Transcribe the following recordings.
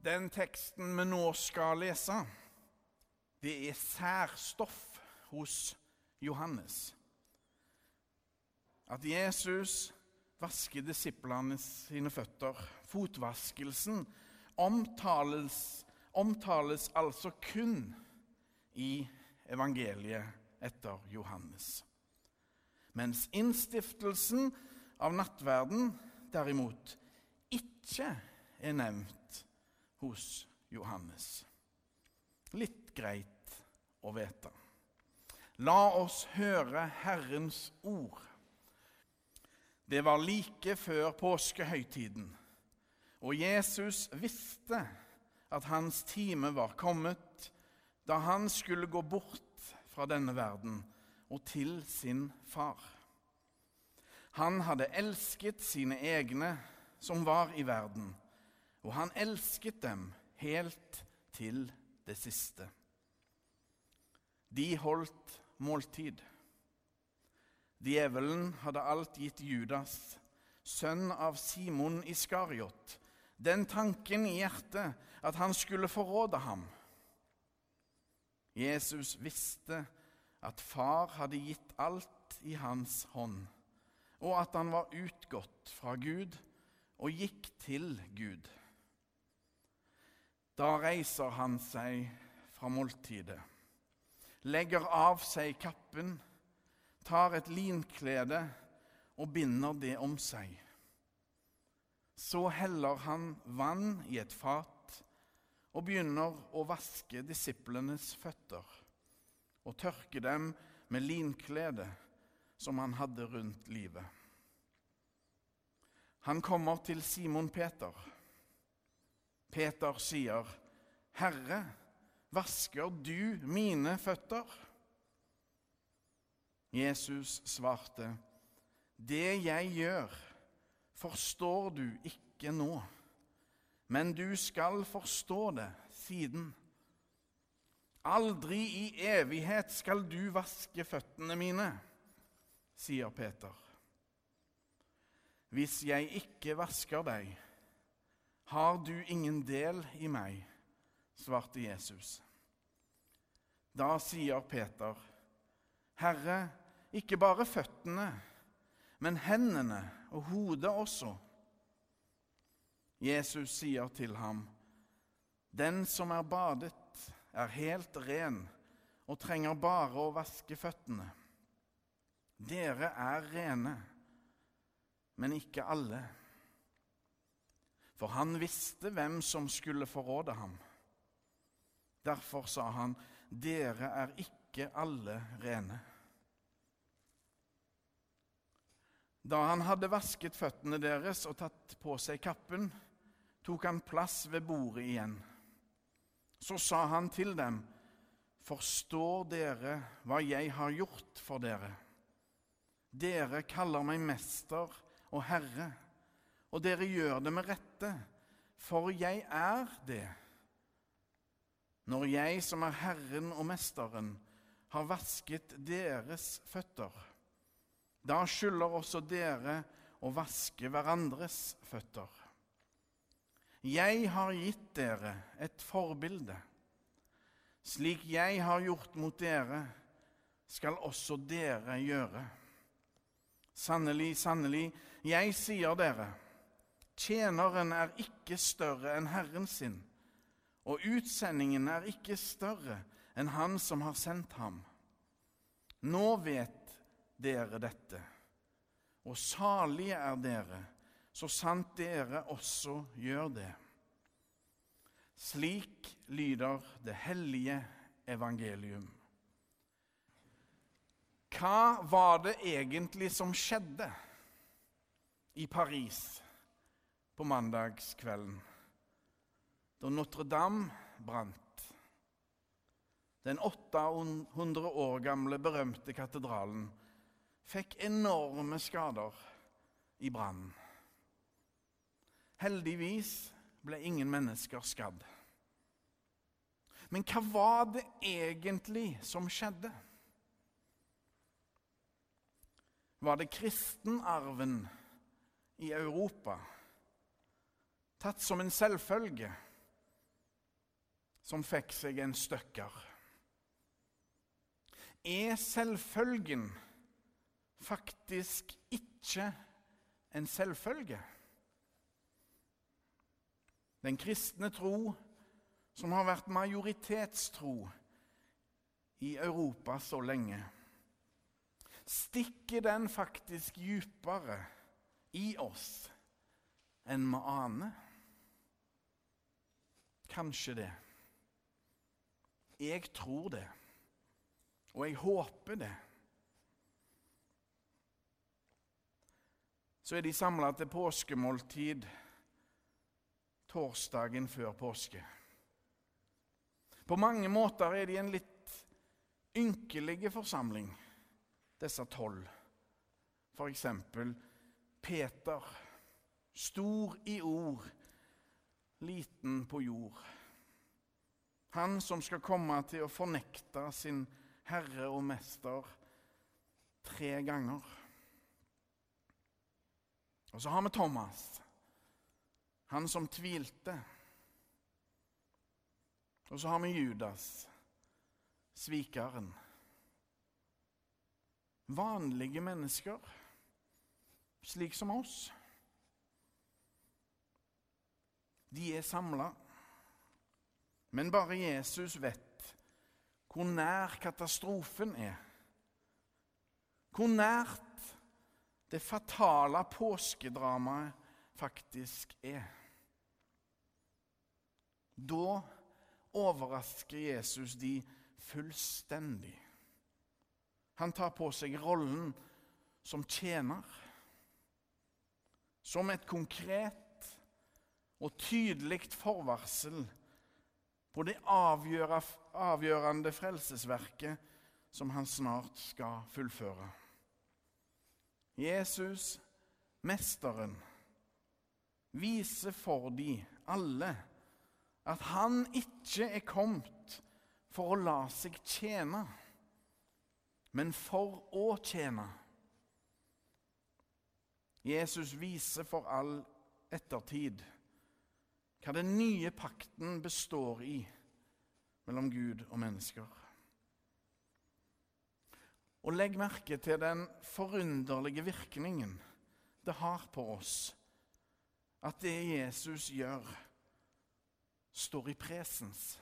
Den teksten vi nå skal lese, det er særstoff hos Johannes. At Jesus vasker disiplene sine føtter. Fotvaskelsen omtales, omtales altså kun i evangeliet etter Johannes. Mens innstiftelsen av nattverden derimot ikke er nevnt hos Johannes. Litt greit å vite. La oss høre Herrens ord. Det var like før påskehøytiden, og Jesus visste at hans time var kommet da han skulle gå bort fra denne verden og til sin far. Han hadde elsket sine egne som var i verden, og han elsket dem helt til det siste. De holdt måltid. Djevelen hadde alt gitt Judas, sønn av Simon Iskariot, den tanken i hjertet at han skulle forråde ham. Jesus visste at far hadde gitt alt i hans hånd, og at han var utgått fra Gud og gikk til Gud. Da reiser han seg fra måltidet, legger av seg kappen, tar et linklede og binder det om seg. Så heller han vann i et fat og begynner å vaske disiplenes føtter og tørke dem med linkledet som han hadde rundt livet. Han kommer til Simon Peter. Peter sier, 'Herre, vasker du mine føtter?' Jesus svarte, 'Det jeg gjør, forstår du ikke nå, men du skal forstå det siden.' Aldri i evighet skal du vaske føttene mine, sier Peter. Hvis jeg ikke vasker deg, har du ingen del i meg, svarte Jesus. Da sier Peter, Herre, ikke bare føttene, men hendene og hodet også. Jesus sier til ham, Den som er badet, er helt ren og trenger bare å vaske føttene. Dere er rene, men ikke alle. For han visste hvem som skulle forråde ham. Derfor sa han, dere er ikke alle rene. Da han hadde vasket føttene deres og tatt på seg kappen, tok han plass ved bordet igjen. Så sa han til dem, Forstår dere hva jeg har gjort for dere? Dere kaller meg mester og herre, og dere gjør det med rette, for jeg er det. Når jeg som er Herren og Mesteren, har vasket deres føtter, da skylder også dere å vaske hverandres føtter. Jeg har gitt dere et forbilde. Slik jeg har gjort mot dere, skal også dere gjøre. Sannelig, sannelig, jeg sier dere, tjeneren er ikke større enn Herren sin, og utsendingen er ikke større enn Han som har sendt ham. Nå vet dere dette, og salige er dere så sant dere også gjør det. Slik lyder det hellige evangelium. Hva var det egentlig som skjedde i Paris på mandagskvelden, da Notre-Dame brant? Den 800 år gamle, berømte katedralen fikk enorme skader i brannen. Heldigvis ble ingen mennesker skadd. Men hva var det egentlig som skjedde? Var det kristenarven i Europa tatt som en selvfølge som fikk seg en støkker. Er selvfølgen faktisk ikke en selvfølge? Den kristne tro, som har vært majoritetstro i Europa så lenge, stikker den faktisk dypere i oss enn vi aner? Kanskje det. Jeg tror det, og jeg håper det. Så er de samla til påskemåltid torsdagen før påske. På mange måter er de en litt ynkelige forsamling, disse tolv. For eksempel Peter, stor i ord, liten på jord. Han som skal komme til å fornekte sin herre og mester tre ganger. Og så har vi Thomas, han som tvilte. Og så har vi Judas, svikeren. Vanlige mennesker, slik som oss. De er samla. Men bare Jesus vet hvor nær katastrofen er. Hvor nært det fatale påskedramaet faktisk er. Da overrasker Jesus de fullstendig. Han tar på seg rollen som tjener. Som et konkret og tydelig forvarsel på det avgjørende frelsesverket som han snart skal fullføre. Jesus, Mesteren, viser for de alle at han ikke er kommet for å la seg tjene, men for å tjene. Jesus viser for all ettertid hva den nye pakten består i mellom Gud og mennesker. Og legg merke til den forunderlige virkningen det har på oss at det Jesus gjør, står i presens.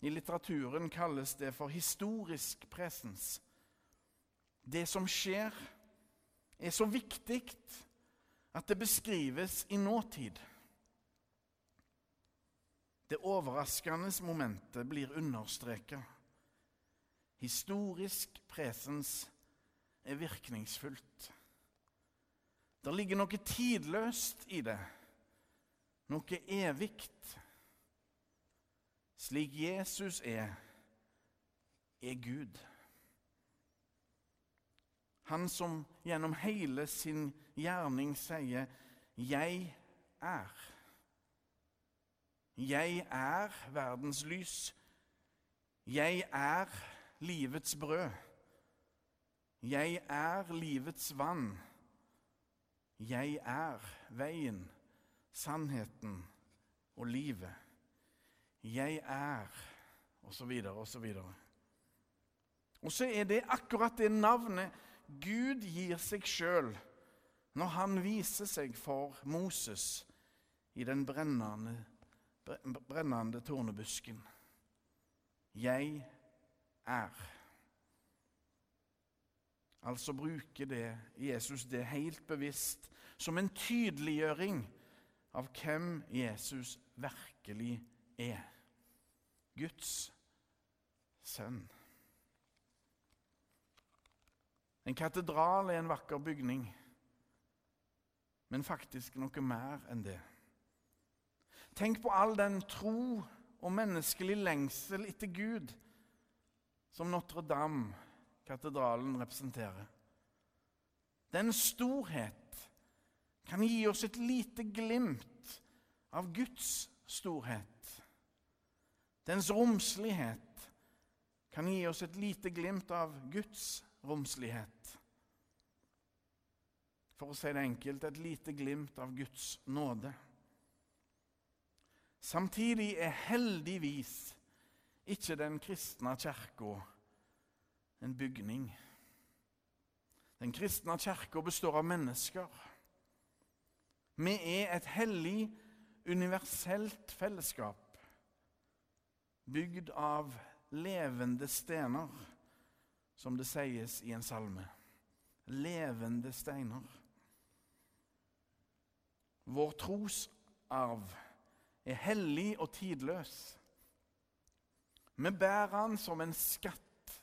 I litteraturen kalles det for historisk presens. Det som skjer, er så viktig at det beskrives i nåtid. Det overraskende momentet blir understreka. Historisk presens er virkningsfullt. Det ligger noe tidløst i det, noe evigt. Slik Jesus er, er Gud. Han som gjennom hele sin gjerning sier 'Jeg er'. Jeg er verdens lys. Jeg er livets brød. Jeg er livets vann. Jeg er veien, sannheten og livet. Jeg er Og så videre og så videre. Og så er det akkurat det navnet Gud gir seg sjøl når han viser seg for Moses i den brennende brennende tornebusken. Jeg er. Altså bruker det Jesus det helt bevisst som en tydeliggjøring av hvem Jesus virkelig er. Guds sønn. En katedral er en vakker bygning, men faktisk noe mer enn det. Tenk på all den tro og menneskelig lengsel etter Gud som Notre-Dame-katedralen representerer. Den storhet kan gi oss et lite glimt av Guds storhet. Dens romslighet kan gi oss et lite glimt av Guds romslighet. For å si det enkelt et lite glimt av Guds nåde. Samtidig er heldigvis ikke den kristne kirka en bygning. Den kristne kirka består av mennesker. Vi er et hellig, universelt fellesskap bygd av levende stener, som det sies i en salme. Levende steiner. Vår trosarv er hellig og tidløs. Vi bærer den som en skatt,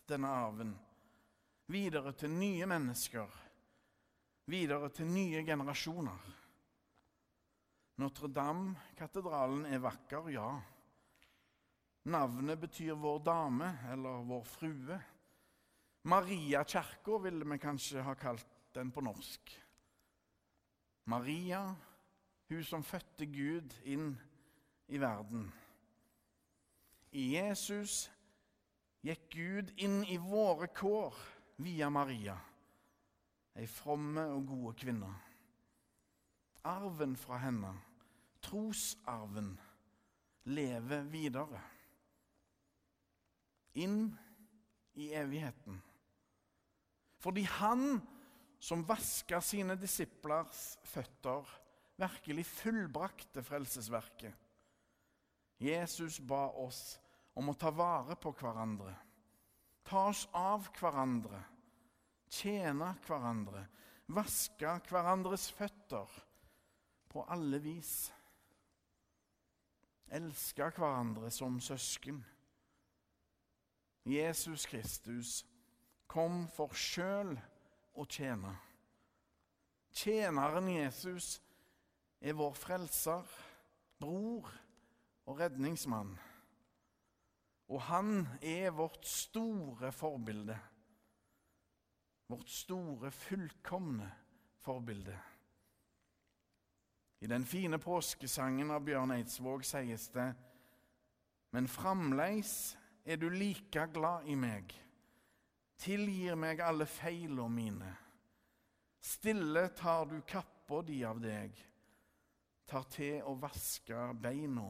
denne arven, videre til nye mennesker, videre til nye generasjoner. Notre-Dame-katedralen er vakker, ja. Navnet betyr Vår Dame eller Vår Frue. Mariakirka ville vi kanskje ha kalt den på norsk. Maria, hun som fødte Gud inn i verden. I Jesus gikk Gud inn i våre kår via Maria, ei fromme og gode kvinne. Arven fra henne, trosarven, lever videre. Inn i evigheten. Fordi han som vaska sine disiplers føtter, virkelig fullbrakte frelsesverket. Jesus ba oss om å ta vare på hverandre, ta oss av hverandre, tjene hverandre, vaske hverandres føtter på alle vis. Elske hverandre som søsken. Jesus Kristus kom for sjøl å tjene. Tjeneren Jesus er vår frelser, bror og redningsmann. Og han er vårt store forbilde. Vårt store, fullkomne forbilde. I den fine påskesangen av Bjørn Eidsvåg sies det Men framleis er du like glad i meg, tilgir meg alle feila mine. Stille tar du kappa di av deg, tar til å vaske beina